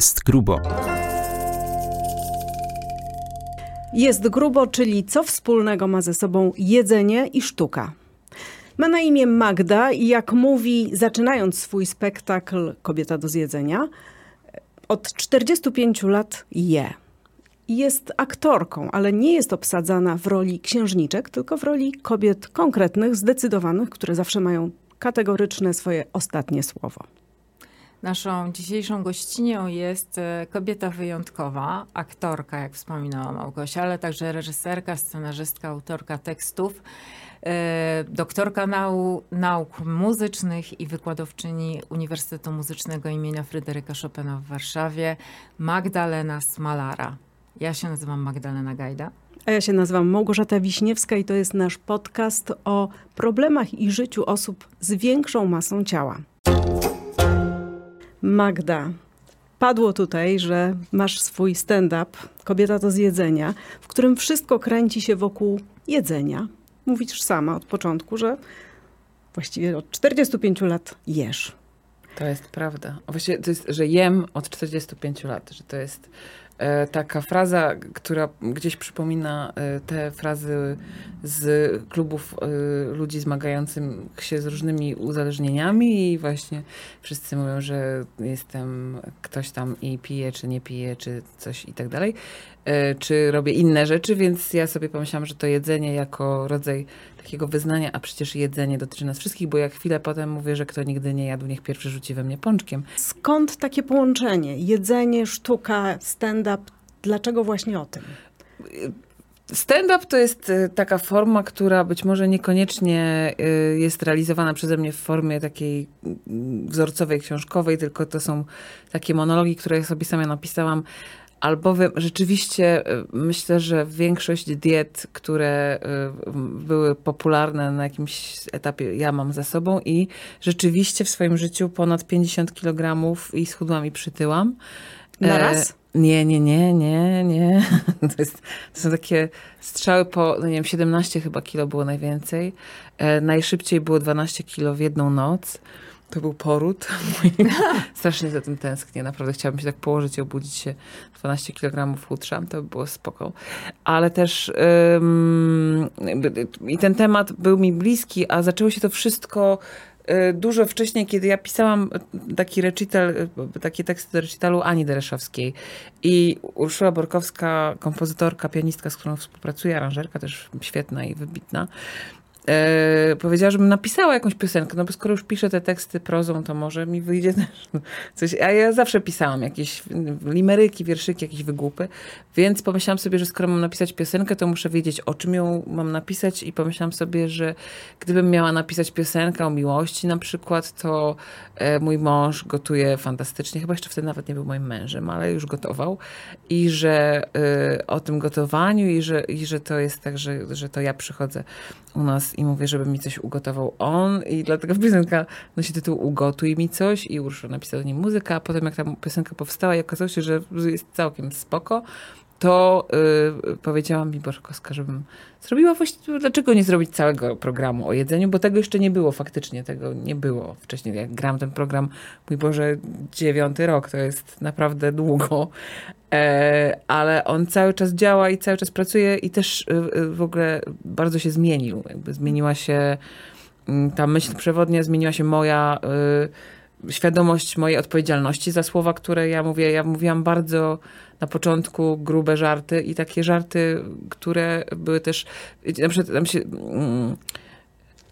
Jest grubo. Jest grubo, czyli co wspólnego ma ze sobą jedzenie i sztuka. Ma na imię Magda i jak mówi, zaczynając swój spektakl Kobieta do zjedzenia, od 45 lat je. Jest aktorką, ale nie jest obsadzana w roli księżniczek, tylko w roli kobiet konkretnych, zdecydowanych, które zawsze mają kategoryczne swoje ostatnie słowo. Naszą dzisiejszą gościnią jest e, kobieta wyjątkowa, aktorka, jak wspominała Małgosia, ale także reżyserka, scenarzystka, autorka tekstów, e, doktorka nau, nauk muzycznych i wykładowczyni Uniwersytetu Muzycznego imienia Fryderyka Chopina w Warszawie, Magdalena Smalara. Ja się nazywam Magdalena Gajda. A ja się nazywam Małgorzata Wiśniewska i to jest nasz podcast o problemach i życiu osób z większą masą ciała. Magda, padło tutaj, że masz swój stand-up Kobieta to z jedzenia, w którym wszystko kręci się wokół jedzenia. Mówisz sama od początku, że właściwie od 45 lat jesz. To jest prawda. Właściwie to jest, że jem od 45 lat, że to jest taka fraza, która gdzieś przypomina e, te frazy z klubów e, ludzi zmagających się z różnymi uzależnieniami i właśnie wszyscy mówią, że jestem ktoś tam i piję, czy nie piję, czy coś i tak dalej. E, czy robię inne rzeczy, więc ja sobie pomyślałam, że to jedzenie jako rodzaj takiego wyznania, a przecież jedzenie dotyczy nas wszystkich, bo jak chwilę potem mówię, że kto nigdy nie jadł, niech pierwszy rzuci we mnie pączkiem. Skąd takie połączenie? Jedzenie, sztuka, stand-up. Dlaczego właśnie o tym? Stand-up to jest e, taka forma, która być może niekoniecznie e, jest realizowana przeze mnie w formie takiej mm, wzorcowej, książkowej, tylko to są takie monologi, które ja sobie sama napisałam. Albowiem rzeczywiście e, myślę, że większość diet, które były popularne na jakimś etapie, ja mam za sobą i rzeczywiście w swoim życiu ponad 50 kg i schudłam i przytyłam. Na raz? Nie, nie, nie, nie, nie. To, jest, to są takie strzały po, no nie wiem, 17 chyba kilo było najwięcej. E, najszybciej było 12 kilo w jedną noc. To był poród. Strasznie za tym tęsknię. Naprawdę chciałabym się tak położyć i obudzić się 12 kg chudsza. To by było spoko. Ale też i ten temat był mi bliski, a zaczęło się to wszystko y, dużo wcześniej, kiedy ja pisałam taki recital, y, takie teksty do recitalu Ani Dereszowskiej. I Urszula Borkowska, kompozytorka, pianistka, z którą współpracuję, aranżerka też świetna i wybitna, e, powiedziała, żebym napisała jakąś piosenkę, no bo skoro już piszę te teksty prozą, to może mi wyjdzie też coś. A ja zawsze pisałam jakieś limeryki, wierszyki, jakieś wygłupy, więc pomyślałam sobie, że skoro mam napisać piosenkę, to muszę wiedzieć, o czym ją mam napisać i pomyślałam sobie, że gdybym miała napisać piosenkę o miłości na przykład, to e, mój mąż gotuje fantastycznie, chyba jeszcze wtedy nawet nie był moim mężem, ale już gotował i że e, o tym gotowaniu i że, i że to jest tak, że, że to ja przychodzę u nas i mówię, żeby mi coś ugotował on i dlatego piosenka nosi tytuł Ugotuj mi coś i Urszula napisała do niej muzykę, a potem jak ta piosenka powstała i okazało się, że jest całkiem spoko, to yy, powiedziała mi Bożkowska, żebym zrobiła właściwie, dlaczego nie zrobić całego programu o jedzeniu, bo tego jeszcze nie było faktycznie, tego nie było wcześniej. Jak gram ten program, mój Boże, dziewiąty rok, to jest naprawdę długo, e, ale on cały czas działa i cały czas pracuje i też y, w ogóle bardzo się zmienił. Jakby zmieniła się mm, ta myśl przewodnia, zmieniła się moja y, świadomość mojej odpowiedzialności za słowa, które ja mówię. Ja mówiłam bardzo na początku grube żarty i takie żarty, które były też, na przykład tam się... Mm,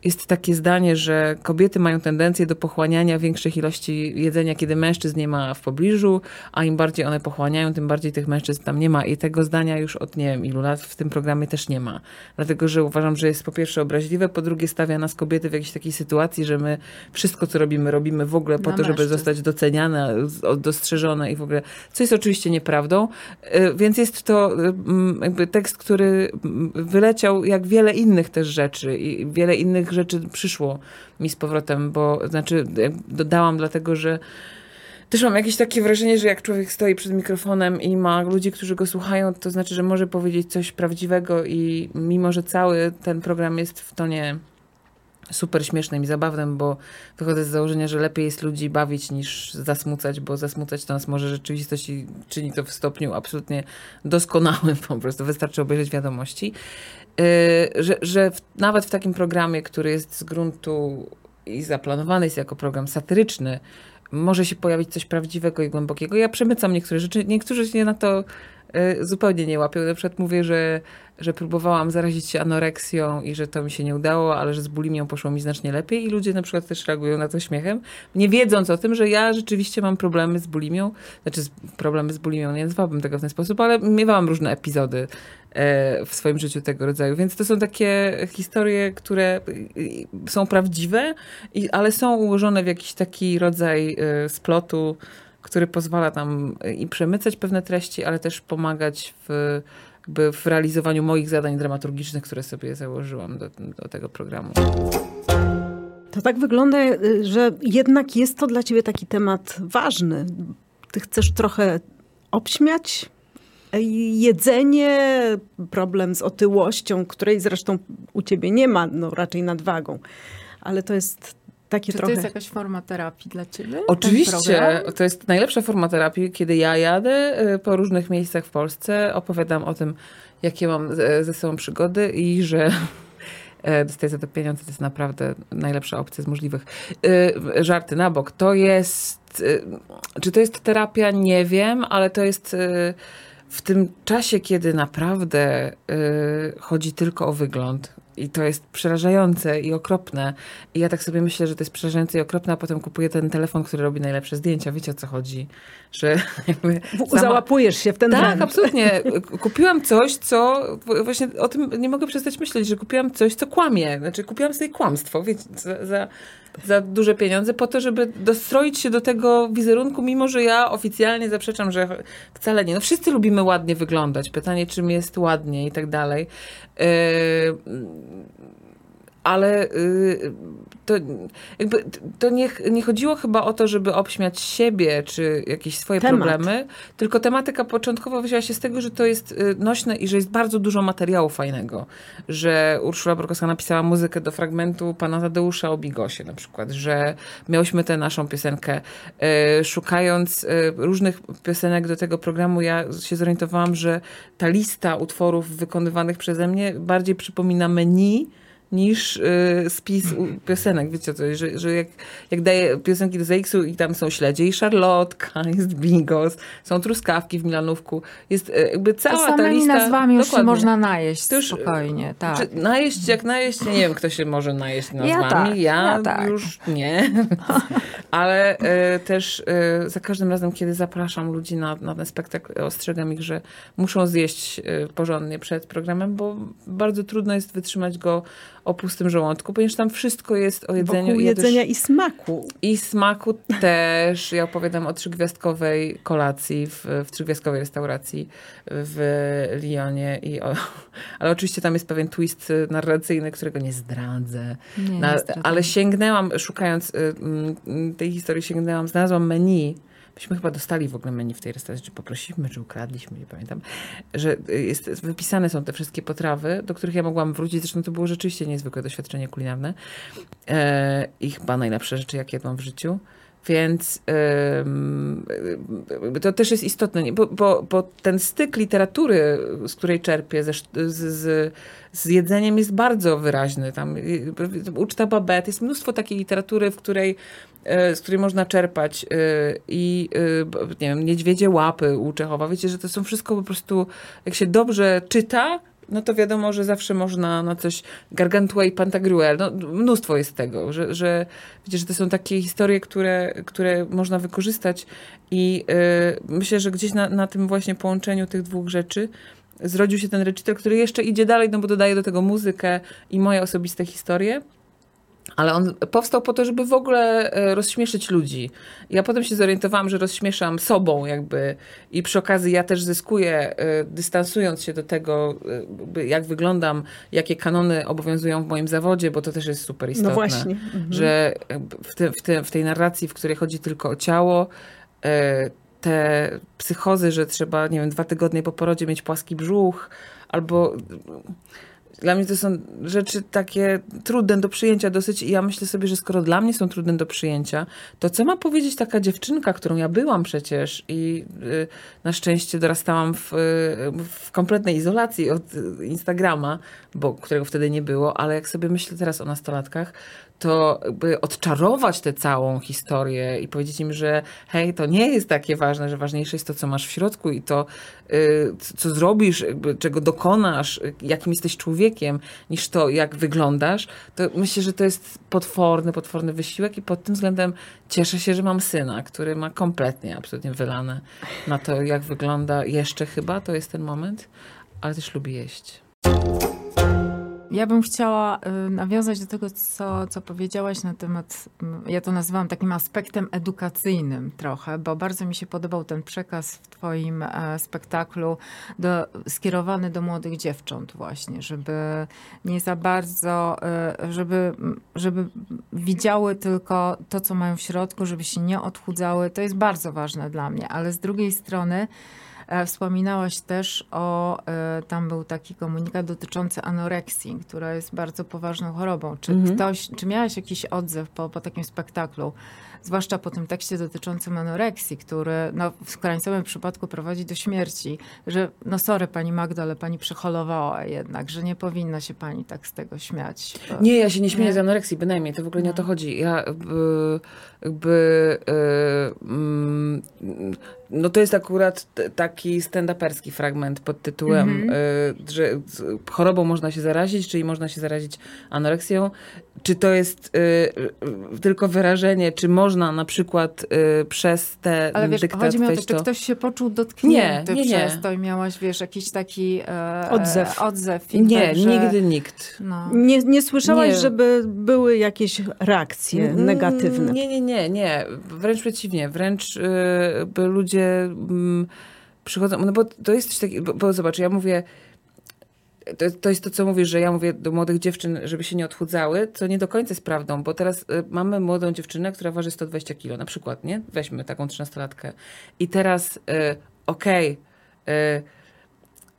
jest takie zdanie, że kobiety mają tendencję do pochłaniania większych ilości jedzenia, kiedy mężczyzn nie ma w pobliżu, a im bardziej one pochłaniają, tym bardziej tych mężczyzn tam nie ma. I tego zdania już od nie wiem ilu lat w tym programie też nie ma. Dlatego, że uważam, że jest po pierwsze obraźliwe, po drugie stawia nas kobiety w jakiejś takiej sytuacji, że my wszystko, co robimy, robimy w ogóle po Na to, żeby mężczyzn. zostać doceniane, dostrzeżone i w ogóle, co jest oczywiście nieprawdą. Y, Więc jest to y, jakby tekst, który wyleciał jak wiele innych też rzeczy i wiele innych rzeczy przyszło mi z powrotem, bo znaczy dodałam dlatego, że też mam jakieś takie wrażenie, że jak człowiek stoi przed mikrofonem i ma ludzi, którzy go słuchają, to znaczy, że może powiedzieć coś prawdziwego i mimo, że cały ten program jest w tonie super śmiesznym i zabawnym, bo wychodzę z założenia, że lepiej jest ludzi bawić niż zasmucać, bo zasmucać to nas może rzeczywistość i czyni to w stopniu absolutnie doskonałym, po prostu wystarczy obejrzeć wiadomości. Yy, że, że w, nawet w takim programie, który jest z gruntu i zaplanowany jest jako program satyryczny, może się pojawić coś prawdziwego i głębokiego. Ja przemycam niektóre rzeczy, niektórzy się na to y, zupełnie nie łapią. Na przykład mówię, że, że próbowałam zarazić się anoreksją i że to mi się nie udało, ale że z bulimią poszło mi znacznie lepiej i ludzie na przykład też reagują na to śmiechem, nie wiedząc o tym, że ja rzeczywiście mam problemy z bulimią, znaczy z- problemy z bulimią, nie nazwałabym tego w ten sposób, ale miewałam różne epizody w swoim życiu tego rodzaju, więc to są takie historie, które są prawdziwe, ale są ułożone w jakiś taki rodzaj y, splotu, który pozwala tam y, i przemycać pewne treści, ale też pomagać w, w realizowaniu moich zadań dramaturgicznych, które sobie założyłam do, do tego programu. To tak wygląda, że jednak jest to dla ciebie taki temat ważny. Ty chcesz trochę obśmiać jedzenie, problem z otyłością, której zresztą u ciebie nie ma, no raczej nadwagą. Ale to jest takie Czy to trochę... jest jakaś forma terapii dla ciebie? Oczywiście, to jest najlepsza forma terapii, kiedy ja jadę y, po różnych miejscach w Polsce, opowiadam o tym, jakie mam ze sobą przygody i że e, dostaję za to pieniądze, to jest naprawdę najlepsza opcja z możliwych. Y, Żarty na bok. To jest, y, czy to jest terapia? Nie wiem, ale to jest w tym czasie, kiedy naprawdę y, chodzi tylko o wygląd. I to jest przerażające i okropne. I ja tak sobie myślę, że to jest przerażające i okropne, a potem kupuję ten telefon, który robi najlepsze zdjęcia. Wiecie o co chodzi? Że jakby sama- Załapujesz się w ten tak, trend. absolutnie. Kupiłam coś, co właśnie o tym nie mogę przestać myśleć, że kupiłam coś, co kłamie. Znaczy, kupiłam sobie kłamstwo, wiecie, za, za, za duże pieniądze, po to, żeby dostroić się do tego wizerunku, mimo że ja oficjalnie zaprzeczam, że wcale nie. No, wszyscy lubimy ładnie wyglądać. Pytanie, czym jest ładnie i tak dalej. Yy, ale y, to jakby to nie, nie chodziło chyba o to, żeby obśmiać siebie czy jakieś swoje Temat. problemy, tylko tematyka początkowo wzięła się z tego, że to jest y, nośne i że jest bardzo dużo materiału fajnego. Że Urszula Brokowska napisała muzykę do fragmentu pana Tadeusza o Bigosie na przykład, że miałyśmy tę naszą piosenkę. Y, Szukając y, różnych piosenek do tego programu, ja się zorientowałam, że ta lista utworów wykonywanych przeze mnie bardziej przypomina menu niż y, spis u- piosenek. Wiecie co, że, że jak, jak daję piosenki do ZX-u i tam są śledzie i szarlotka, jest bigos, są truskawki w Milanówku, jest y, jakby To cała ta samymi lista. nazwami już się Dokładnie. można najeść To już, spokojnie, tak. Czy najeść jak najeść? Nie wiem, kto się może najeść Ja nazwami. tak, ja, ja tak. już nie. Ale e, też e, za każdym razem, kiedy zapraszam ludzi na, na ten spektakl, ostrzegam ich, że muszą zjeść e, porządnie przed programem, bo bardzo trudno jest wytrzymać go o pustym żołądku, ponieważ tam wszystko jest o jedzeniu. Wokół i jedzenia i smaku. i smaku też. Ja opowiadam o trzygwiazdkowej kolacji w, w trzygwiazdkowej restauracji w Lyonie. I o, ale oczywiście tam jest pewien twist y, narracyjny, którego nie zdradzę. Nie, Na, niestety. ale sięgnęłam, szukając y, mm, tej historii, sięgnęłam, znalazłam menu. Myśmy chyba dostali w ogóle menu w tej restauracji, czy poprosiliśmy, czy ukradliśmy, nie pamiętam, że y, jest, wypisane są te wszystkie potrawy, do których ja mogłam wrócić. Zresztą to było rzeczywiście niezwykłe doświadczenie kulinarne e, i chyba najlepsze rzeczy, jakie jadłam w życiu. Więc y, to też jest istotne, bo, bo, bo ten styk literatury, z której czerpię, ze, z, z, z jedzeniem jest bardzo wyraźny. Tam y, uczta Babette, jest mnóstwo takiej literatury, w której, z której można czerpać y, i b- nie wiem, Niedźwiedzie łapy u Czechowa. Wiecie, że to są wszystko po prostu, jak się dobrze czyta, no to wiadomo, że zawsze można na coś Gargantua i Pantagruel, no mnóstwo jest tego, że, że wiecie, że to są takie historie, które, które można wykorzystać i y, myślę, że gdzieś na, na tym właśnie połączeniu tych dwóch rzeczy zrodził się ten recital, który jeszcze idzie dalej, no bo dodaje do tego muzykę i moje osobiste historie. Ale on powstał po to, żeby w ogóle e, rozśmieszyć ludzi. Ja potem się zorientowałam, że rozśmieszam sobą jakby i przy okazji ja też zyskuję, e, dystansując się do tego, e, jak wyglądam, jakie kanony obowiązują w moim zawodzie, bo to też jest super istotne. No właśnie. Mhm. Że w, tym, w, tym, w tej narracji, w której chodzi tylko o ciało, te psychozy, że trzeba, nie wiem, dwa tygodnie po porodzie mieć płaski brzuch, albo dla mnie to są rzeczy takie trudne do przyjęcia dosyć i ja myślę sobie, że skoro dla mnie są trudne do przyjęcia, to co ma powiedzieć taka dziewczynka, którą ja byłam przecież i y, na szczęście dorastałam w, y, w kompletnej izolacji od Instagrama, bo którego wtedy nie było, ale jak sobie myślę teraz o nastolatkach, to jakby odczarować tę całą historię i powiedzieć im, że hej, to nie jest takie ważne, że ważniejsze jest to, co masz w środku i to, y, co zrobisz, czego dokonasz, jakim jesteś człowiekiem, niż to, jak wyglądasz, to myślę, że to jest potworny, potworny wysiłek i pod tym względem cieszę się, że mam syna, który ma kompletnie, absolutnie wylane na to, jak wygląda jeszcze chyba, to jest ten moment, ale też lubi jeść. Ja bym chciała y, nawiązać do tego, co, co powiedziałaś na temat, ja to nazywam takim aspektem edukacyjnym trochę, bo bardzo mi się podobał ten przekaz w twoim e, spektaklu do, skierowany do młodych dziewcząt właśnie, żeby nie za bardzo, y, żeby, żeby widziały tylko to, co mają w środku, żeby się nie odchudzały. To jest bardzo ważne dla mnie, ale z drugiej strony wspominałaś też o, e, tam był taki komunikat dotyczący anoreksji, która jest bardzo poważną chorobą. Czy Mhm. ktoś, czy miałaś jakiś odzew po, po takim spektaklu? Zwłaszcza po tym tekście dotyczącym anoreksji, który no, w krańcowym przypadku prowadzi do śmierci. Że, no sorry pani Magdo, ale pani przeholowała jednak, że nie powinna się pani tak z tego śmiać. Bo- Nie, ja się nie śmieję Nie? z anoreksji, bynajmniej, to w ogóle nie o to No. chodzi. Ja jakby, jakby e, mm, no to jest akurat taki stand-uperski fragment pod tytułem, Mhm. e, że z- chorobą można się zarazić, czyli można się zarazić anoreksją. Czy to jest e, e, tylko wyrażenie, czy można na przykład e, przez te Ale wiesz, dyktat chodzi mi o to, czy to... ktoś się poczuł dotknięty Nie, nie, nie. przez to i miałaś, wiesz, jakiś taki e, Odzew. E, odzew Nie, feedback, że- nigdy nikt. No. Nie, nie słyszałaś, Nie. żeby były jakieś reakcje Mm, negatywne? Nie, nie, nie, nie. Wręcz przeciwnie. Wręcz y, by ludzie mm, przychodzą, no bo to jest coś takiego, bo, bo zobacz, ja mówię, to, to jest to, co mówisz, że ja mówię do młodych dziewczyn, żeby się nie odchudzały, co nie do końca jest prawdą, bo teraz y, mamy młodą dziewczynę, która waży 120 kilo, na przykład, nie? Weźmy taką 13-latkę. I teraz, y, okej, y,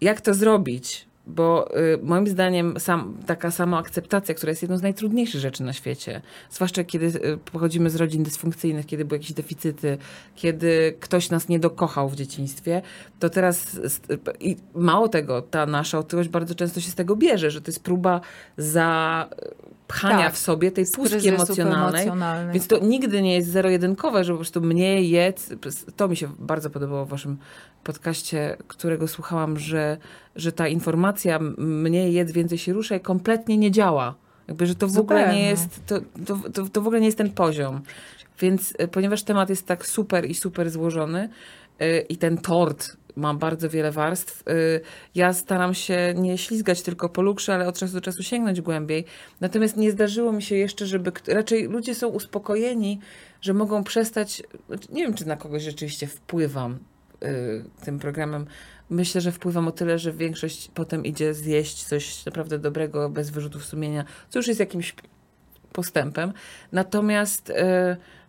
jak to zrobić? Bo y, moim zdaniem sam, taka samoakceptacja, która jest jedną z najtrudniejszych rzeczy na świecie, zwłaszcza kiedy y, pochodzimy z rodzin dysfunkcyjnych, kiedy były jakieś deficyty, kiedy ktoś nas nie dokochał w dzieciństwie, to teraz i mało tego, ta nasza otyłość bardzo często się z tego bierze, że to jest próba zapchania Tak, w sobie tej pustki emocjonalnej. Więc to nigdy nie jest zero-jedynkowe, że po prostu mniej jedz. To mi się bardzo podobało w waszym podcaście, którego słuchałam, że, że ta informacja m- mniej jedz, więcej się ruszaj kompletnie nie działa. Jakby, że to w ogóle nie jest, to, to, to, to w ogóle nie jest ten poziom. Więc e, ponieważ temat jest tak super i super złożony e, i ten tort ma bardzo wiele warstw, e, ja staram się nie ślizgać tylko po lukrze, ale od czasu do czasu sięgnąć głębiej. Natomiast nie zdarzyło mi się jeszcze, żeby raczej ludzie są uspokojeni, że mogą przestać, nie wiem, czy na kogoś rzeczywiście wpływam y, tym programem. Myślę, że wpływam o tyle, że większość potem idzie zjeść coś naprawdę dobrego, bez wyrzutów sumienia, co już jest jakimś postępem. Natomiast y,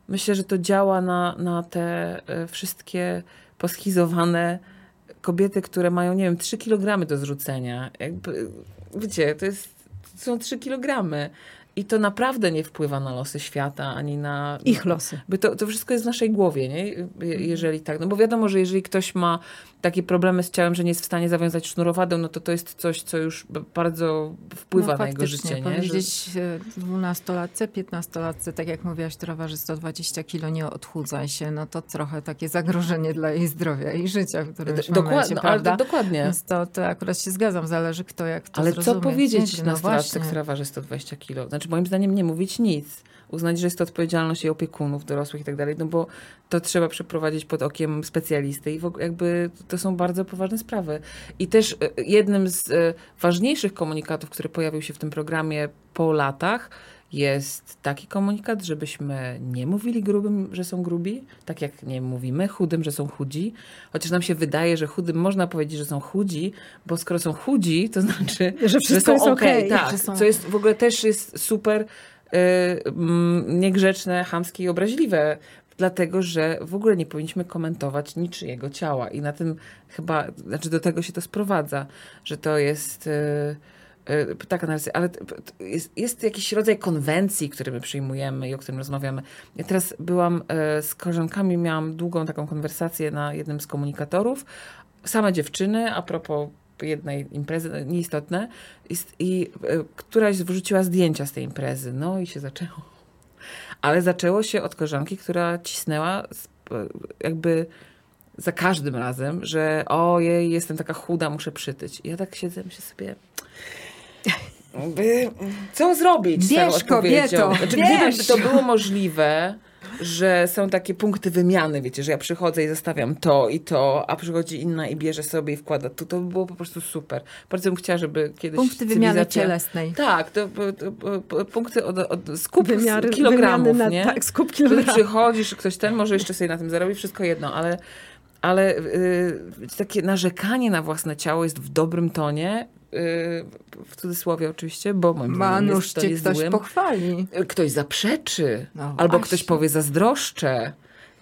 myślę, że to działa na, na te y, wszystkie poschizowane kobiety, które mają, nie wiem, 3 kilogramy do zrzucenia. Jakby, wiecie, to jest, to są 3 kilogramy. I to naprawdę nie wpływa na losy świata, ani na... Ich losy. By to, to wszystko jest w naszej głowie, nie? Je- Jeżeli tak. No bo wiadomo, że jeżeli ktoś ma takie problemy z ciałem, że nie jest w stanie zawiązać sznurowadeł, no to to jest coś, co już bardzo wpływa no, na jego życie, nie? Powiedzieć e, dwunastolatce, piętnastolatce, tak jak mówiłaś, która waży 120 kilo, nie odchudzaj się, no to trochę takie zagrożenie dla jej zdrowia i życia w którymś dokładnie, momencie, no, prawda? dokładnie. Więc to, to akurat się zgadzam, zależy kto jak to Ale zrozumie. co powiedzieć Nie, na no nastolatce, która waży 120 kilo? Znaczy moim zdaniem nie mówić nic. Uznać, że jest to odpowiedzialność jej opiekunów, dorosłych i tak dalej, no bo to trzeba przeprowadzić pod okiem specjalisty i w ogóle jakby to są bardzo poważne sprawy. I też e, jednym z e, ważniejszych komunikatów, który pojawił się w tym programie po latach, jest taki komunikat, żebyśmy nie mówili grubym, że są grubi, tak jak nie mówimy chudym, że są chudzi. Chociaż nam się wydaje, że chudym można powiedzieć, że są chudzi, bo skoro są chudzi, to znaczy, Że wszystko jest okej, okej. Tak, Że są- co jest w ogóle też jest super niegrzeczne, chamskie i obraźliwe. Dlatego, że w ogóle nie powinniśmy komentować niczyjego ciała. I na tym chyba, znaczy do tego się to sprowadza, że to jest y, E, taka narracja, ale jest, jest jakiś rodzaj konwencji, który my przyjmujemy i o którym rozmawiamy. Ja teraz byłam e, z koleżankami, miałam długą taką konwersację na jednym z komunikatorów. Same dziewczyny, a propos jednej imprezy, nieistotne, Ist- i e, któraś wrzuciła zdjęcia z tej imprezy. No i się zaczęło. Ale zaczęło się od koleżanki, która cisnęła e, jakby za każdym razem, że ojej, jestem taka chuda, muszę przytyć. I ja tak siedzę, myślę sobie, co zrobić z tą Bierz, odpowiedzią? kobieto, Znaczy, gdyby to było możliwe, że są takie punkty wymiany, wiecie, że ja przychodzę i zostawiam to i to, a przychodzi inna i bierze sobie i wkłada tu, to by było po prostu super. Bardzo bym chciała, żeby kiedyś Punkty wymiany cielesnej. Tak, to, to, to, punkty od, od skup Wymiary, kilogramów, na, nie? Tak, skup kilogramów. przychodzisz, ktoś ten może jeszcze sobie na tym zarobi, wszystko jedno, ale, ale yy, takie narzekanie na własne ciało jest w dobrym tonie, w cudzysłowie oczywiście, bo moim to cię ktoś złym. pochwali. Ktoś zaprzeczy, No albo właśnie. ktoś powie zazdroszczę.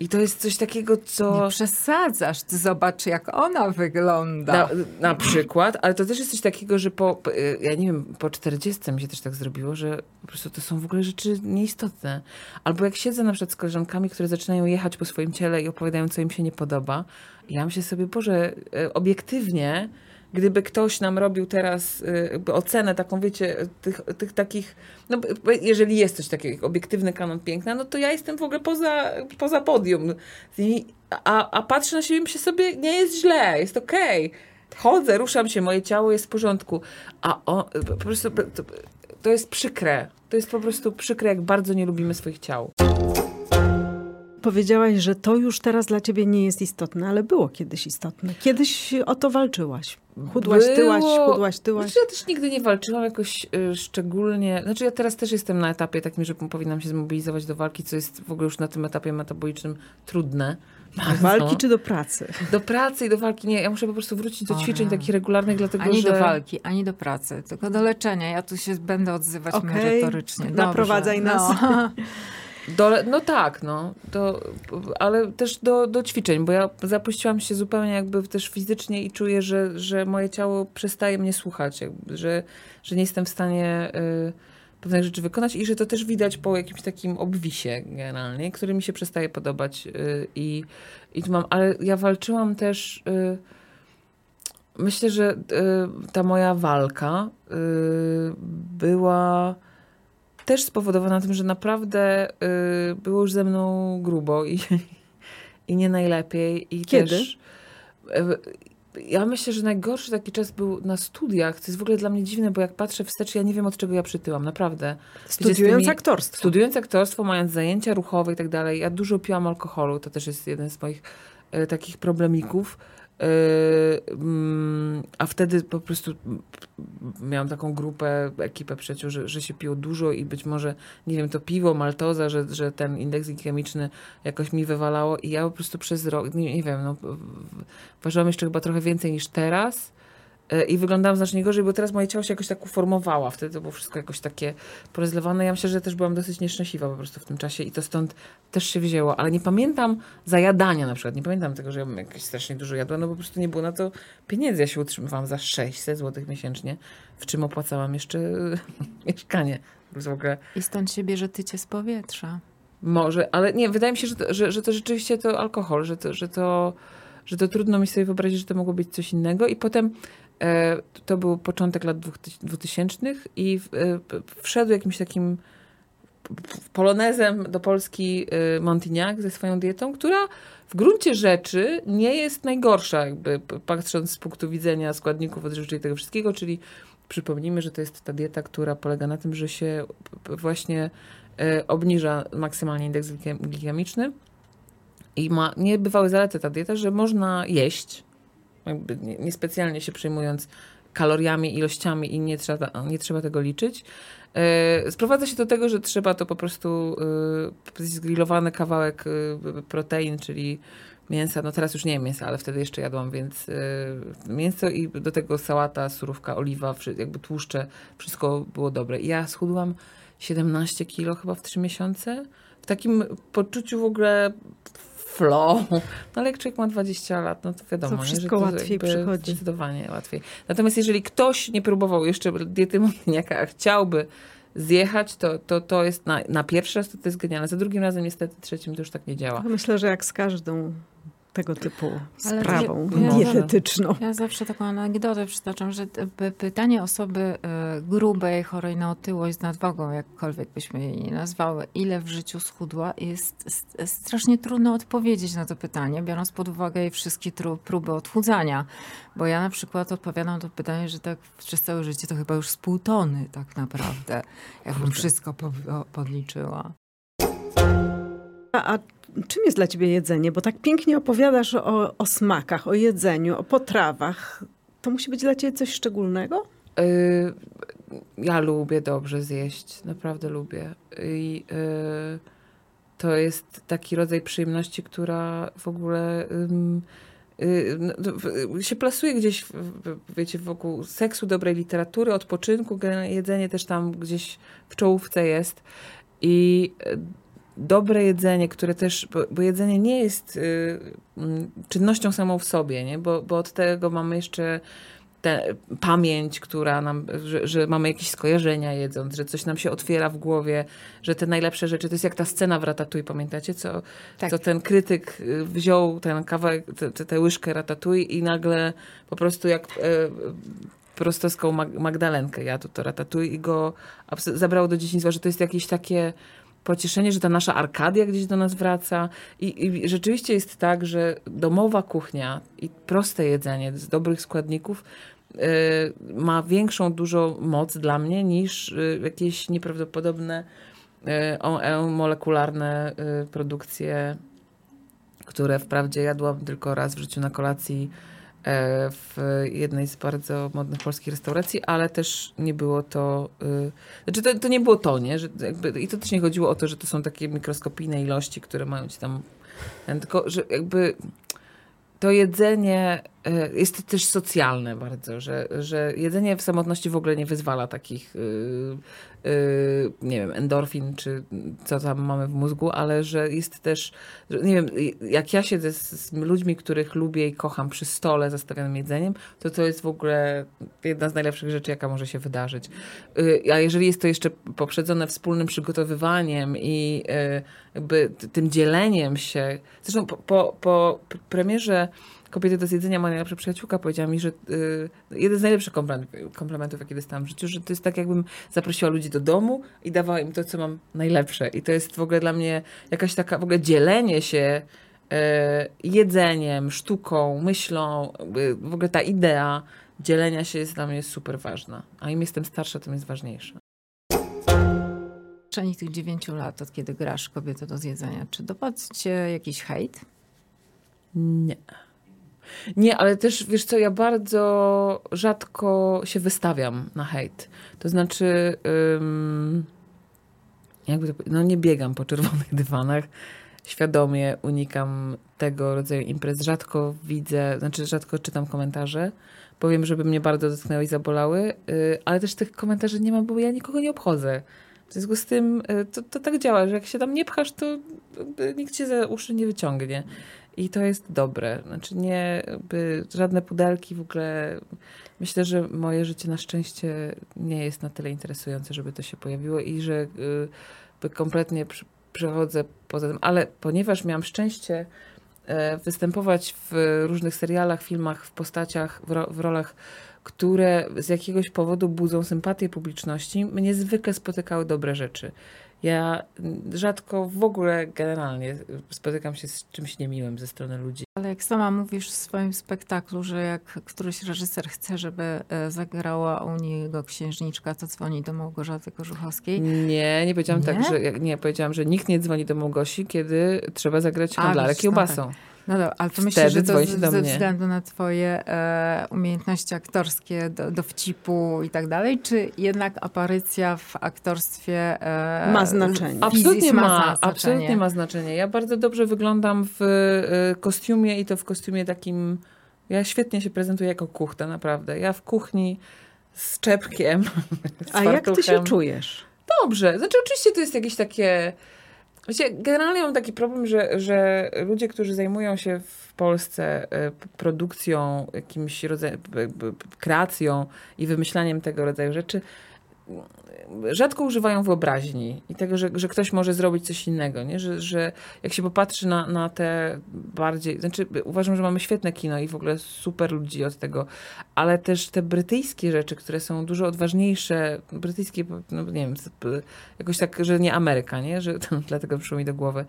I to jest coś takiego, co... Nie przesadzasz, ty zobacz jak ona wygląda. Na, na przykład, ale to też jest coś takiego, że po, y, ja nie wiem, po 40 mi się też tak zrobiło, że po prostu to są w ogóle rzeczy nieistotne. Albo jak siedzę na przykład z koleżankami, które zaczynają jechać po swoim ciele i opowiadają, co im się nie podoba, ja myślę sobie, Boże, y, obiektywnie, gdyby ktoś nam robił teraz y, ocenę taką, wiecie, tych, tych takich, no jeżeli jest coś takiego, obiektywny kanon piękna, no to ja jestem w ogóle poza, poza podium. A, a patrzę na siebie i myślę sobie, nie jest źle, jest okej. Chodzę, ruszam się, moje ciało jest w porządku. A on, po prostu to, to jest przykre. To jest po prostu przykre, jak bardzo nie lubimy swoich ciał. Powiedziałaś, że to już teraz dla ciebie nie jest istotne, ale było kiedyś istotne. Kiedyś o to walczyłaś. Chudłaś, tyłaś, Było- chudłaś, tyłaś. Znaczy ja też nigdy nie walczyłam jakoś y, szczególnie. Znaczy ja teraz też jestem na etapie takim, że powinnam się zmobilizować do walki, co jest w ogóle już na tym etapie metabolicznym trudne. Do Bardzo. walki czy do pracy? Do pracy i do walki. Nie, ja muszę po prostu wrócić do O ćwiczeń takich regularnych, dlatego Ani że... do walki, ani do pracy, tylko do leczenia. Ja tu się będę odzywać Okej, merytorycznie. Dobrze. naprowadzaj nas. No. Do, no tak, no. Ale też do, do ćwiczeń, bo ja zapuściłam się zupełnie jakby też fizycznie i czuję, że, że moje ciało przestaje mnie słuchać, jakby, że, że nie jestem w stanie y, pewnych rzeczy wykonać i że to też widać po jakimś takim obwisie generalnie, który mi się przestaje podobać y, i, i tu mam, ale ja walczyłam też y, myślę, że y, ta moja walka y, była też spowodowana tym, że naprawdę y, było już ze mną grubo i, i nie najlepiej. I Kiedy? Też, y, ja myślę, że najgorszy taki czas był na studiach. To jest w ogóle dla mnie dziwne, bo jak patrzę wstecz, ja nie wiem od czego ja przytyłam, naprawdę. Studiując tymi- aktorstwo. Studiując aktorstwo, mając zajęcia ruchowe i tak dalej, ja dużo piłam alkoholu, to też jest jeden z moich e, takich problemików. E, mm, a wtedy po prostu miałam taką grupę, ekipę przyjaciół, że, że się piło dużo i być może, nie wiem, to piwo, maltoza, że, że ten indeks glikemiczny jakoś mi wywalało i ja po prostu przez rok, nie, nie wiem, no, ważyłam jeszcze chyba trochę więcej niż teraz. E, I wyglądałam znacznie gorzej, bo teraz moje ciało się jakoś tak uformowało. Wtedy to było wszystko jakoś takie porozlewane. Ja myślę, że też byłam dosyć nieszczęśliwa po prostu w tym czasie i to stąd też się wzięło. Ale nie pamiętam zajadania na przykład. Nie pamiętam tego, że ja bym jakieś strasznie dużo jadła, no po prostu nie było na to pieniędzy. Ja się utrzymywałam za 600 zł miesięcznie, w czym opłacałam jeszcze mieszkanie. I stąd się bierze tycie z powietrza. może, ale nie, wydaje mi się, że to, że, że to rzeczywiście to alkohol, że to, że, to, że to trudno mi sobie wyobrazić, że to mogło być coś innego. I potem to był początek lat dwuty- dwutysięcznych i w, e, wszedł jakimś takim polonezem do Polski e, Montignac ze swoją dietą, która w gruncie rzeczy nie jest najgorsza, jakby patrząc z punktu widzenia składników odżywczych i tego wszystkiego, czyli przypomnijmy, że to jest ta dieta, która polega na tym, że się właśnie e, obniża maksymalnie indeks glikem- glikemiczny i ma niebywałe zalety ta dieta, że można jeść, jakby nie- niespecjalnie się przejmując kaloriami, ilościami i nie trzeba, nie trzeba tego liczyć. E, Sprowadza się do tego, że trzeba to po prostu e, zgrillowany kawałek e, protein, czyli mięsa, no teraz już nie mięsa, ale wtedy jeszcze jadłam, więc mięso i do tego sałata, surówka, oliwa, jakby tłuszcze, wszystko było dobre. I ja schudłam 17 kilo chyba w 3 miesiące. W takim poczuciu w ogóle flow. No ale jak człowiek ma 20 lat, no to wiadomo, To nie, wszystko że łatwiej jakby przychodzi. Zdecydowanie łatwiej. Natomiast jeżeli ktoś nie próbował jeszcze diety Montiniaka, a chciałby zjechać, to, to, to jest na, na pierwszy raz to, to jest genialne. Za drugim razem niestety, trzecim to już tak nie działa. Myślę, że jak z każdą tego typu Ale sprawą ja- ja dietetyczną. Ja zawsze taką anegdotę przytaczam, że pytanie osoby e, grubej, chorej na otyłość z nadwagą, jakkolwiek byśmy jej nie nazwały, ile w życiu schudła, jest strasznie trudno odpowiedzieć na to pytanie, biorąc pod uwagę jej wszystkie próby odchudzania. Bo ja na przykład odpowiadam na to pytanie, że tak przez całe życie to chyba już z pół tony tak naprawdę, jakbym wszystko podliczyła. A, czym jest dla ciebie jedzenie? Bo tak pięknie opowiadasz o, o smakach, o jedzeniu, o potrawach. To musi być dla ciebie coś szczególnego? Y, ja lubię dobrze zjeść, naprawdę lubię. I y, to jest taki rodzaj przyjemności, która w ogóle y, no, się plasuje gdzieś, wiecie, wokół seksu, dobrej literatury, odpoczynku. Jedzenie też tam gdzieś w czołówce jest. I dobre jedzenie, które też, bo, bo jedzenie nie jest y, mm, czynnością samą w sobie, nie? Bo, bo od tego mamy jeszcze tę pamięć, która nam, że, że mamy jakieś skojarzenia jedząc, że coś nam się otwiera w głowie, że te najlepsze rzeczy, to jest jak ta scena w Ratatouille, pamiętacie, co, Tak. co ten krytyk y, wziął ten kawałek, tę- łyżkę Ratatouille i nagle po prostu jak e, prostowską Mag- Magdalenkę jadł to Ratatouille i go zabrało do dzieciństwa, że to jest jakieś takie pocieszenie, że ta nasza Arkadia gdzieś do nas wraca. I, I rzeczywiście jest tak, że domowa kuchnia i proste jedzenie z dobrych składników y, ma większą dużo moc dla mnie niż y, jakieś nieprawdopodobne y, e- molekularne y, produkcje, które wprawdzie jadłam tylko raz w życiu na kolacji w jednej z bardzo modnych polskich restauracji, ale też nie było to, y, znaczy to, to nie było to, nie? Że jakby, I to też nie chodziło o to, że to są takie mikroskopijne ilości, które mają ci tam, tylko że jakby to jedzenie e, jest też socjalne bardzo, że, że jedzenie w samotności w ogóle nie wyzwala takich, y, y, nie wiem, endorfin, czy co tam mamy w mózgu, ale że jest też, nie wiem, jak ja siedzę z, ludźmi, których lubię i kocham przy stole zastawionym jedzeniem, to to jest w ogóle jedna z najlepszych rzeczy, jaka może się wydarzyć. Y, A jeżeli jest to jeszcze poprzedzone wspólnym przygotowywaniem i y, jakby tym dzieleniem się. Zresztą po, po, po premierze Kobiety do zjedzenia, moja najlepsza przyjaciółka powiedziała mi, że y, jeden z najlepszych komplementów, jakie dostałam w życiu, że to jest tak, jakbym zaprosiła ludzi do domu i dawała im to, co mam najlepsze. I to jest w ogóle dla mnie jakaś taka, w ogóle dzielenie się y, jedzeniem, sztuką, myślą, w ogóle ta idea dzielenia się jest dla mnie super ważna. A im jestem starsza, tym jest ważniejsza. W przestrzeni tych dziewięciu lat, od kiedy grasz kobietę do zjedzenia, czy dopadł cię jakiś hejt? Nie. Nie, ale też wiesz co, ja bardzo rzadko się wystawiam na hejt. To znaczy, jakby to, no nie biegam po czerwonych dywanach. Świadomie unikam tego rodzaju imprez. Rzadko widzę, znaczy rzadko czytam komentarze. Powiem, żeby mnie bardzo dotknęły i zabolały, y, ale też tych komentarzy nie mam, bo ja nikogo nie obchodzę. W związku z tym y, to, to tak działa, że jak się tam nie pchasz, to nikt cię za uszy nie wyciągnie. I to jest dobre. Znaczy nie, jakby żadne pudelki w ogóle. Myślę, że moje życie na szczęście nie jest na tyle interesujące, żeby to się pojawiło i że y, by kompletnie przechodzę poza tym. Ale ponieważ miałam szczęście e, występować w różnych serialach, filmach, w postaciach, w, ro, w rolach, które z jakiegoś powodu budzą sympatię publiczności, mnie zwykle spotykały dobre rzeczy. Ja mm, rzadko w ogóle generalnie spotykam się z czymś niemiłym ze strony ludzi. Ale jak sama mówisz w swoim spektaklu, że jak któryś reżyser chce, żeby e, zagrała u niego księżniczka, to dzwoni do Małgorzaty Korzuchowskiej. Nie, nie powiedziałam Nie? tak, że nie, powiedziałam, że nikt nie dzwoni do Małgosi, kiedy trzeba zagrać handlarę widzisz, no kiełbasą. No dobra, ale to myślę, że to z, ze względu na twoje e, umiejętności aktorskie, do, dowcipu i tak dalej, czy jednak aparycja w aktorstwie e, Ma znaczenie. Absolutnie fizis ma, znaczenie? absolutnie ma znaczenie. Ja bardzo dobrze wyglądam w y, kostiumie i to w kostiumie takim. Ja świetnie się prezentuję jako kuchta, naprawdę. Ja w kuchni z czepkiem. Z A jak ty się fartuchem. czujesz? Dobrze. Znaczy, oczywiście to jest jakieś takie. Generalnie mam taki problem, że, że ludzie, którzy zajmują się w Polsce p- produkcją, jakimś rodzajem, kreacją i wymyślaniem tego rodzaju rzeczy, rzadko używają wyobraźni i tego, że, że ktoś może zrobić coś innego, nie? Że, że jak się popatrzy na, na te bardziej, znaczy uważam, że mamy świetne kino i w ogóle super ludzi od tego, ale też te brytyjskie rzeczy, które są dużo odważniejsze, brytyjskie, no nie wiem, jakoś tak, że nie Ameryka, nie? Że dlatego przyszło mi do głowy.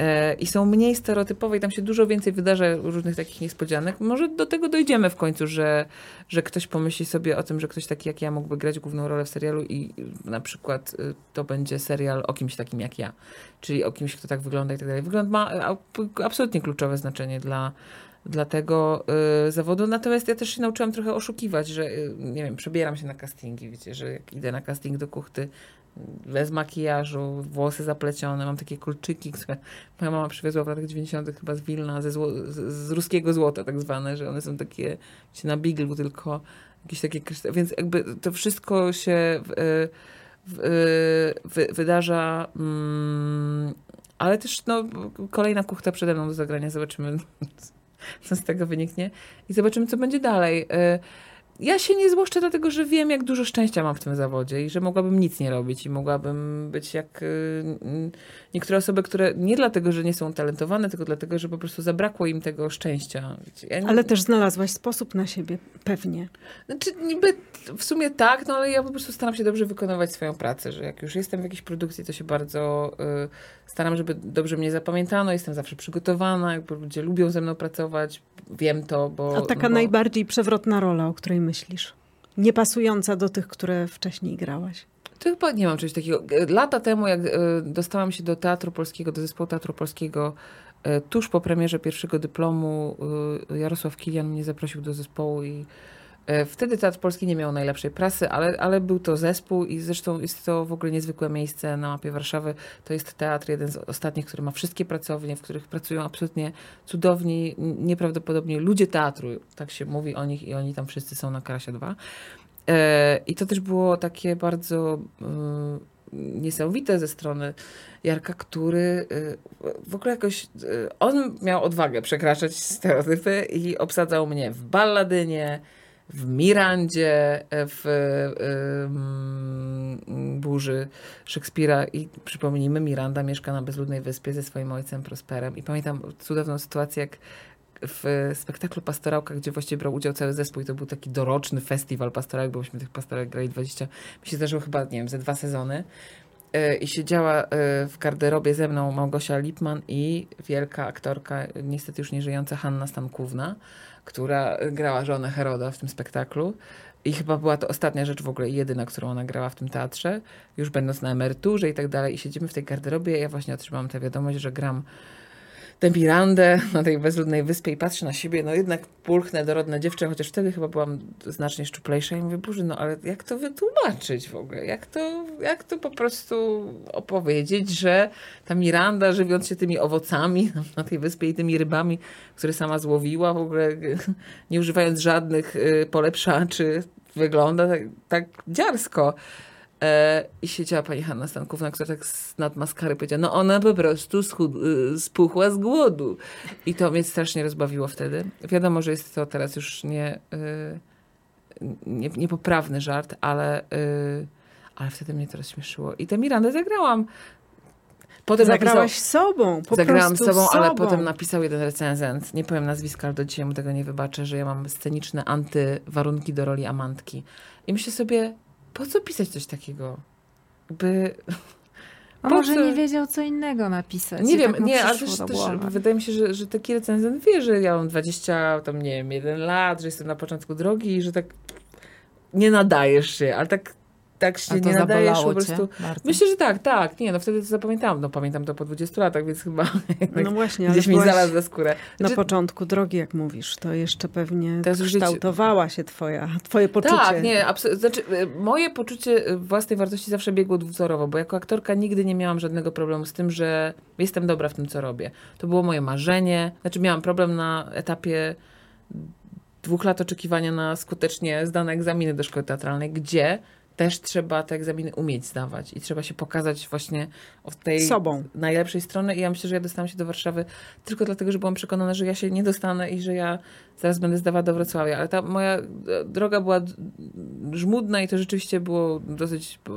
E, I są mniej stereotypowe i tam się dużo więcej wydarza różnych takich niespodzianek. Może do tego dojdziemy w końcu, że, że ktoś pomyśli sobie o tym, że ktoś taki jak ja mógłby grać główną rolę w serialu i na przykład y, to będzie serial o kimś takim jak ja. Czyli o kimś, kto tak wygląda i tak dalej. Wygląd ma absolutnie kluczowe znaczenie dla, dla tego y, zawodu. Natomiast ja też się nauczyłam trochę oszukiwać, że y, nie wiem, przebieram się na castingi, wiecie, że jak idę na casting do kuchty, bez makijażu, włosy zaplecione, mam takie kolczyki, które moja mama przywiozła w latach 90. chyba z Wilna, ze zło, z, z ruskiego złota tak zwane, że one są takie wiecie, na biglu tylko, jakieś takie kryształy, więc jakby to wszystko się y, y, wy, wydarza, mm, ale też no, kolejna kuchta przede mną do zagrania, zobaczymy co z tego wyniknie i zobaczymy, co będzie dalej. Ja się nie złoszczę, dlatego że wiem, jak dużo szczęścia mam w tym zawodzie i że mogłabym nic nie robić i mogłabym być jak y, niektóre osoby, które nie dlatego, że nie są talentowane, tylko dlatego, że po prostu zabrakło im tego szczęścia. Ja nie- Ale też znalazłaś sposób na siebie, pewnie. znaczy, niby w sumie tak, no ale ja po prostu staram się dobrze wykonywać swoją pracę, że jak już jestem w jakiejś produkcji, to się bardzo y, staram, żeby dobrze mnie zapamiętano, jestem zawsze przygotowana, jakby ludzie lubią ze mną pracować, wiem to, bo... A taka bo... najbardziej przewrotna rola, o której myślisz? Niepasująca do tych, które wcześniej grałaś. To chyba nie mam czegoś takiego. Lata temu, jak y, dostałam się do Teatru Polskiego, do zespołu Teatru Polskiego, y, tuż po premierze pierwszego dyplomu, y, Jarosław Kilian mnie zaprosił do zespołu i wtedy Teatr Polski nie miał najlepszej prasy, ale, ale był to zespół i zresztą jest to w ogóle niezwykłe miejsce na mapie Warszawy. To jest teatr, jeden z ostatnich, który ma wszystkie pracownie, w których pracują absolutnie cudowni, nieprawdopodobnie ludzie teatru, tak się mówi o nich i oni tam wszyscy są na Karasia 2. E, I to też było takie bardzo y, niesamowite ze strony Jarka, który y, w ogóle jakoś, y, on miał odwagę przekraczać stereotypy i obsadzał mnie w balladynie, w Mirandzie, w y, y, burzy Szekspira i przypomnijmy, Miranda mieszka na bezludnej wyspie ze swoim ojcem Prosperem i pamiętam cudowną sytuację, jak w spektaklu Pastorałka, gdzie właściwie brał udział cały zespół i to był taki doroczny festiwal pastorałek, bo myśmy tych pastorałek grali 20, mi się zdarzyło chyba, nie wiem, ze dwa sezony. E, I siedziała e, w garderobie ze mną Małgosia Lipman i wielka aktorka, niestety już nieżyjąca Hanna Stankówna, która grała żonę Heroda w tym spektaklu. I chyba była to ostatnia rzecz w ogóle i jedyna, którą ona grała w tym teatrze, już będąc na emeryturze i tak dalej. I siedzimy w tej garderobie. Ja właśnie otrzymałam tę wiadomość, że gram tę Mirandę na tej bezludnej wyspie i patrzę na siebie, no jednak pulchnę dorodne dziewczę, chociaż wtedy chyba byłam znacznie szczuplejsza i mówię, Boże, no ale jak to wytłumaczyć w ogóle? Jak to, jak to po prostu opowiedzieć, że ta Miranda, żywiąc się tymi owocami na tej wyspie i tymi rybami, które sama złowiła, w ogóle nie używając żadnych y, polepszaczy, wygląda tak, tak dziarsko. E, I siedziała pani Hanna Stankówna, która tak z nad maskary powiedziała, no ona po prostu schud- y, spuchła z głodu. I to mnie strasznie rozbawiło wtedy. Wiadomo, że jest to teraz już nie, y, nie, niepoprawny żart, ale, y, ale wtedy mnie to rozśmieszyło. I tę Mirandę zagrałam. Potem Zagrałaś napisał, sobą, po Zagrałam sobą, sobą. ale potem napisał jeden recenzent, nie powiem nazwiska, ale do dzisiaj mu tego nie wybaczę, że ja mam sceniczne antywarunki do roli amantki. I myślę sobie, po co pisać coś takiego? Jakby, A Po może co? nie wiedział, co innego napisać. nie wiem, tak nie, ale też, też wydaje mi się, że, że taki recenzent wie, że ja mam 20, tam nie wiem, jeden lat, że jestem na początku drogi i że tak nie nadajesz się, ale tak, tak się nie nadajesz po prostu. bardzo? Myślę, że tak, tak. Nie, no wtedy to zapamiętałam. No pamiętam to po 20 latach, więc chyba No właśnie, gdzieś mi znalazł za skórę. na Znaczy, początku drogi, jak mówisz, to jeszcze pewnie To jest życie- kształtowała się twoja, twoje poczucie. Tak, nie, abso- znaczy, y, moje poczucie y, własnej wartości zawsze biegło dwuwzorowo, bo jako aktorka nigdy nie miałam żadnego problemu z tym, że jestem dobra w tym, co robię. To było moje marzenie. Znaczy, miałam problem na etapie dwóch lat oczekiwania na skutecznie zdane egzaminy do szkoły teatralnej, gdzie też trzeba te egzaminy umieć zdawać i trzeba się pokazać właśnie od tej Sobą. najlepszej strony. I ja myślę, że ja dostałam się do Warszawy tylko dlatego, że byłam przekonana, że ja się nie dostanę i że ja zaraz będę zdawała do Wrocławia. Ale ta moja e, droga była żmudna i to rzeczywiście było dosyć e,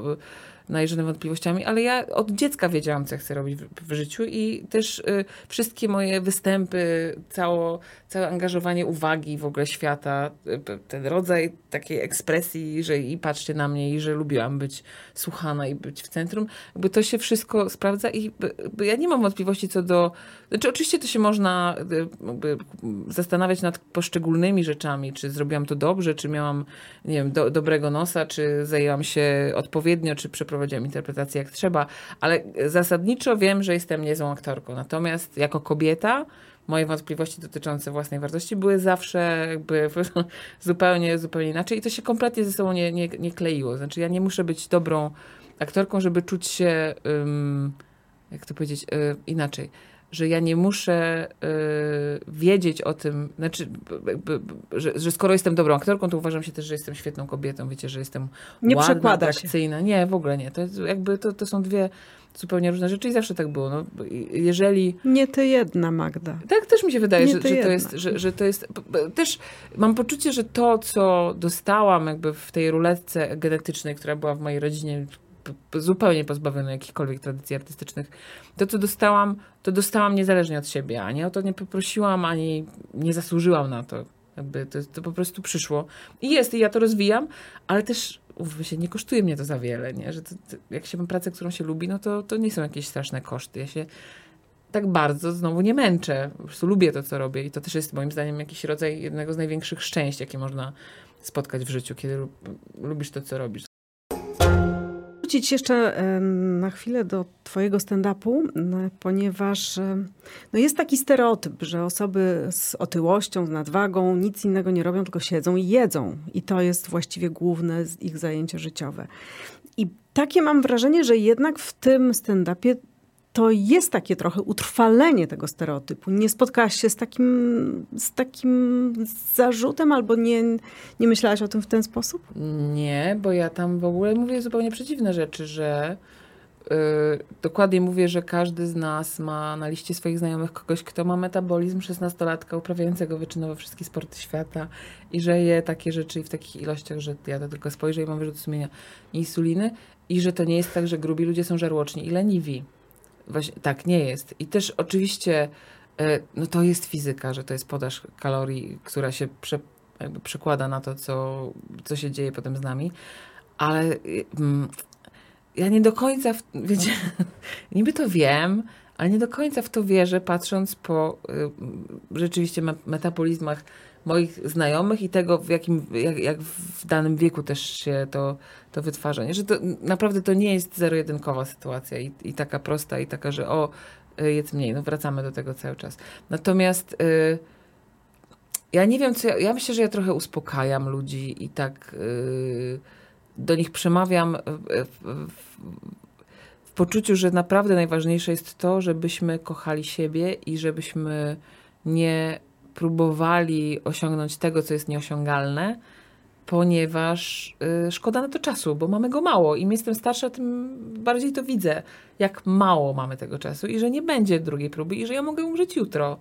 najeżone wątpliwościami, ale ja od dziecka wiedziałam, co chcę robić w, w życiu i też y, wszystkie moje występy, cało, całe angażowanie uwagi w ogóle świata, y, ten rodzaj takiej ekspresji, że i patrzcie na mnie i że lubiłam być słuchana i być w centrum, jakby to się wszystko sprawdza i b- ja nie mam wątpliwości co do, znaczy oczywiście to się można y, zastanawiać nad poszczególnymi rzeczami, czy zrobiłam to dobrze, czy miałam, nie wiem, do, dobrego nosa, czy zajęłam się odpowiednio, czy przeprowadziłam interpretację jak trzeba, ale zasadniczo wiem, że jestem niezłą aktorką. Natomiast jako kobieta moje wątpliwości dotyczące własnej wartości były zawsze jakby zupełnie, zupełnie inaczej i to się kompletnie ze sobą nie, nie, nie kleiło. Znaczy ja nie muszę być dobrą aktorką, żeby czuć się, ym, jak to powiedzieć, y, inaczej że ja nie muszę y, wiedzieć o tym, znaczy, b- b- b- że, że skoro jestem dobrą aktorką, to uważam się też, że jestem świetną kobietą. Wiecie, że jestem Nie ładna, przekłada się. atrakcyjna. Nie, w ogóle nie. To, jakby, to, to są dwie zupełnie różne rzeczy i zawsze tak było. No, jeżeli Nie ty jedna, Magda. tak też mi się wydaje, że, że, to jedna. jest, że, że to jest. Też mam poczucie, że to, co dostałam jakby w tej ruletce genetycznej, która była w mojej rodzinie zupełnie pozbawiona jakichkolwiek tradycji artystycznych, to, co dostałam, to dostałam niezależnie od siebie. Ani o to nie poprosiłam, ani nie zasłużyłam na to. Jakby to, to po prostu przyszło. I jest, i ja to rozwijam, ale też umówmy się, nie kosztuje mnie to za wiele, nie? Że to, to, jak się ma pracę, którą się lubi, no to, to nie są jakieś straszne koszty. Ja się tak bardzo znowu nie męczę. Po prostu lubię to, co robię i to też jest moim zdaniem jakiś rodzaj jednego z największych szczęść, jakie można spotkać w życiu, kiedy lu- lubisz to, co robisz. Wrócić jeszcze na chwilę do twojego stand-upu, ponieważ no jest taki stereotyp, że osoby z otyłością, z nadwagą nic innego nie robią, tylko siedzą i jedzą. I to jest właściwie główne ich zajęcie życiowe. I takie mam wrażenie, że jednak w tym stand-upie to jest takie trochę utrwalenie tego stereotypu. Nie spotkałaś się z takim, z takim zarzutem albo nie, nie myślałaś o tym w ten sposób? Nie, bo ja tam w ogóle mówię zupełnie przeciwne rzeczy, że yy, dokładnie mówię, że każdy z nas ma na liście swoich znajomych kogoś, kto ma metabolizm 16-latka uprawiającego wyczynowo wszystkie sporty świata i że je takie rzeczy i w takich ilościach, że ja to tylko spojrzę i mam wyrzut sumienia insuliny i że to nie jest tak, że grubi ludzie są żarłoczni i leniwi. Właśnie, tak, nie jest. I też oczywiście e, no to jest fizyka, że to jest podaż kalorii, która się prze, przekłada na to, co, co się dzieje potem z nami. Ale y, mm, ja nie do końca, w, wiecie, niby to wiem, ale nie do końca w to wierzę, patrząc po y, rzeczywiście me- metabolizmach moich znajomych i tego, w jakim, jak, jak w danym wieku też się to, to wytwarza. Nie? Że to naprawdę to nie jest zero-jedynkowa sytuacja i, i taka prosta, i taka, że o, y, jedz mniej. No wracamy do tego cały czas. Natomiast y, ja nie wiem, co ja, ja myślę, że ja trochę uspokajam ludzi i tak y, do nich przemawiam w, w, w, w poczuciu, że naprawdę najważniejsze jest to, żebyśmy kochali siebie i żebyśmy nie próbowali osiągnąć tego, co jest nieosiągalne, ponieważ y, szkoda na to czasu, bo mamy go mało. Im jestem starsza, tym bardziej to widzę, jak mało mamy tego czasu i że nie będzie drugiej próby i że ja mogę umrzeć jutro.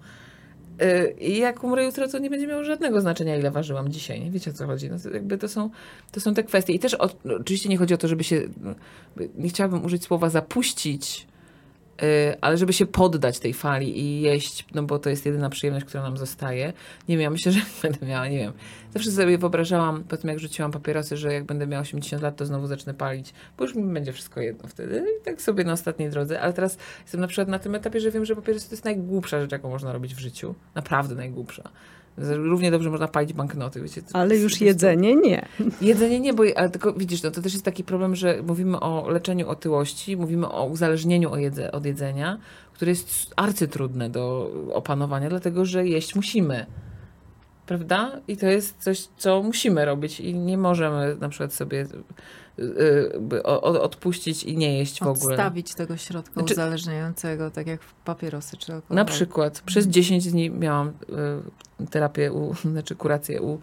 Y, I jak umrę jutro, to nie będzie miało żadnego znaczenia, ile ważyłam dzisiaj. Nie wiecie o co chodzi. No, to jakby to, są, to są te kwestie. I też o, no, oczywiście nie chodzi o to, żeby się. no, Nie chciałabym użyć słowa zapuścić, ale żeby się poddać tej fali i jeść, no bo to jest jedyna przyjemność, która nam zostaje. Nie wiem, ja myślę, że będę miała, nie wiem. Zawsze sobie wyobrażałam, po tym jak rzuciłam papierosy, że jak będę miała 80 lat, to znowu zacznę palić, bo już mi będzie wszystko jedno wtedy. I tak sobie na ostatniej drodze. Ale teraz jestem na przykład na tym etapie, że wiem, że papierosy to jest najgłupsza rzecz, jaką można robić w życiu. Naprawdę najgłupsza. Równie dobrze można palić banknoty, wiecie. Ale już jedzenie nie. Jedzenie nie, bo tylko widzisz, no to też jest taki problem, że mówimy o leczeniu otyłości, mówimy o uzależnieniu od jedzenia, które jest arcytrudne do opanowania, dlatego że jeść musimy. Prawda? I to jest coś, co musimy robić i nie możemy na przykład sobie odpuścić i nie jeść w ogóle. Odstawić tego środka Znaczy- uzależniającego, tak jak w papierosy czy alkohol. Na przykład przez 10 dni miałam y, terapię, u, znaczy kurację u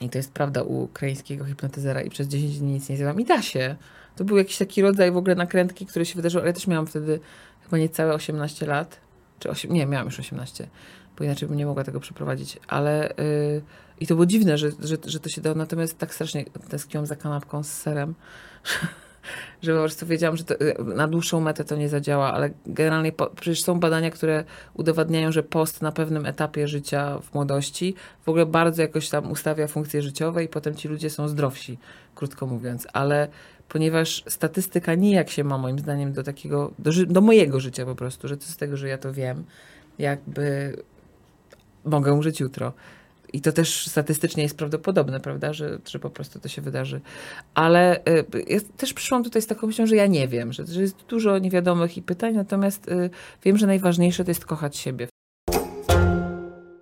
I to jest prawda u ukraińskiego hipnotyzera i przez 10 dni nic nie zjadłam. I da się. To był jakiś taki rodzaj w ogóle nakrętki, który się wydarzył, ale ja też miałam wtedy chyba niecałe 18 lat. Czy 8, nie, miałam już 18, bo inaczej bym nie mogła tego przeprowadzić. Ale yy, i to było dziwne, że, że, że to się dało. Natomiast tak strasznie tęskniłam za kanapką z serem, że po prostu wiedziałam, że to, na dłuższą metę to nie zadziała, ale generalnie po, przecież są badania, które udowadniają, że post na pewnym etapie życia w młodości w ogóle bardzo jakoś tam ustawia funkcje życiowe i potem ci ludzie są zdrowsi, krótko mówiąc. Ale ponieważ statystyka nijak się ma moim zdaniem do takiego, do, do mojego życia po prostu, że to z tego, że ja to wiem, jakby mogę umrzeć jutro. I to też statystycznie jest prawdopodobne, prawda, że, że po prostu to się wydarzy. Ale y, ja też przyszłam tutaj z taką myślą, że ja nie wiem, że, że jest dużo niewiadomych i pytań, natomiast y, wiem, że najważniejsze to jest kochać siebie.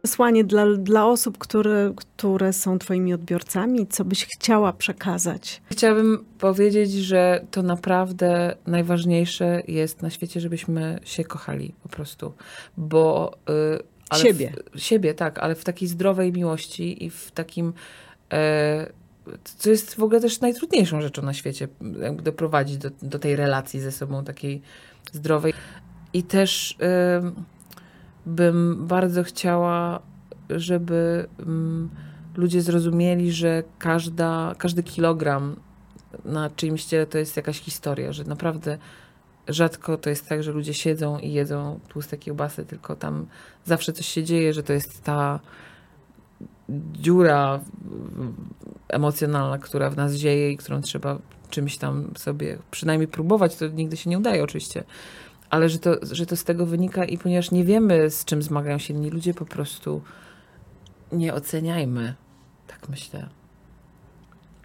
Przesłanie dla, dla osób, które, które są twoimi odbiorcami, co byś chciała przekazać? Chciałabym powiedzieć, że to naprawdę najważniejsze jest na świecie, żebyśmy się kochali po prostu, bo... Y, ale Siebie. W, siebie, tak, ale w takiej zdrowej miłości i w takim. E, co jest w ogóle też najtrudniejszą rzeczą na świecie, jakby doprowadzić do, do tej relacji ze sobą takiej zdrowej. I też e, bym bardzo chciała, żeby mm, ludzie zrozumieli, że każda, każdy kilogram na czyimś ciele to jest jakaś historia, że naprawdę rzadko to jest tak, że ludzie siedzą i jedzą tłuste kiełbasy, tylko tam zawsze coś się dzieje, że to jest ta dziura emocjonalna, która w nas dzieje i którą trzeba czymś tam sobie przynajmniej próbować. To nigdy się nie udaje oczywiście, ale że to, że to z tego wynika i ponieważ nie wiemy, z czym zmagają się inni ludzie, po prostu nie oceniajmy. Tak myślę.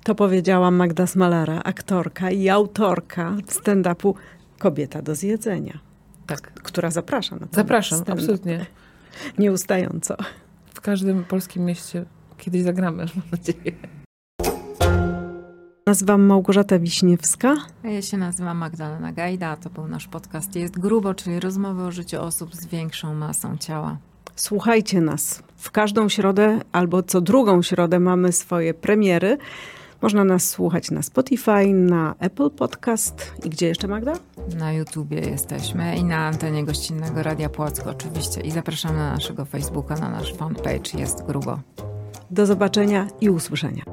To powiedziała Magda Smalera, aktorka i autorka stand-upu Kobieta do zjedzenia. Tak. Która zaprasza na ten Zapraszam, stand-up. absolutnie. Nieustająco. W każdym polskim mieście kiedyś zagramy, mam nadzieję. Nazywam Małgorzata Wiśniewska. A ja się nazywam Magdalena Gajda, a to był nasz podcast Jest Grubo, czyli rozmowy o życiu osób z większą masą ciała. Słuchajcie nas. W każdą środę albo co drugą środę mamy swoje premiery. Można nas słuchać na Spotify, na Apple Podcast i gdzie jeszcze, Magda? Na YouTubie jesteśmy i na antenie gościnnego Radia Płocko oczywiście. I zapraszamy na naszego Facebooka, na nasz fanpage Jest Grubo. Do zobaczenia i usłyszenia.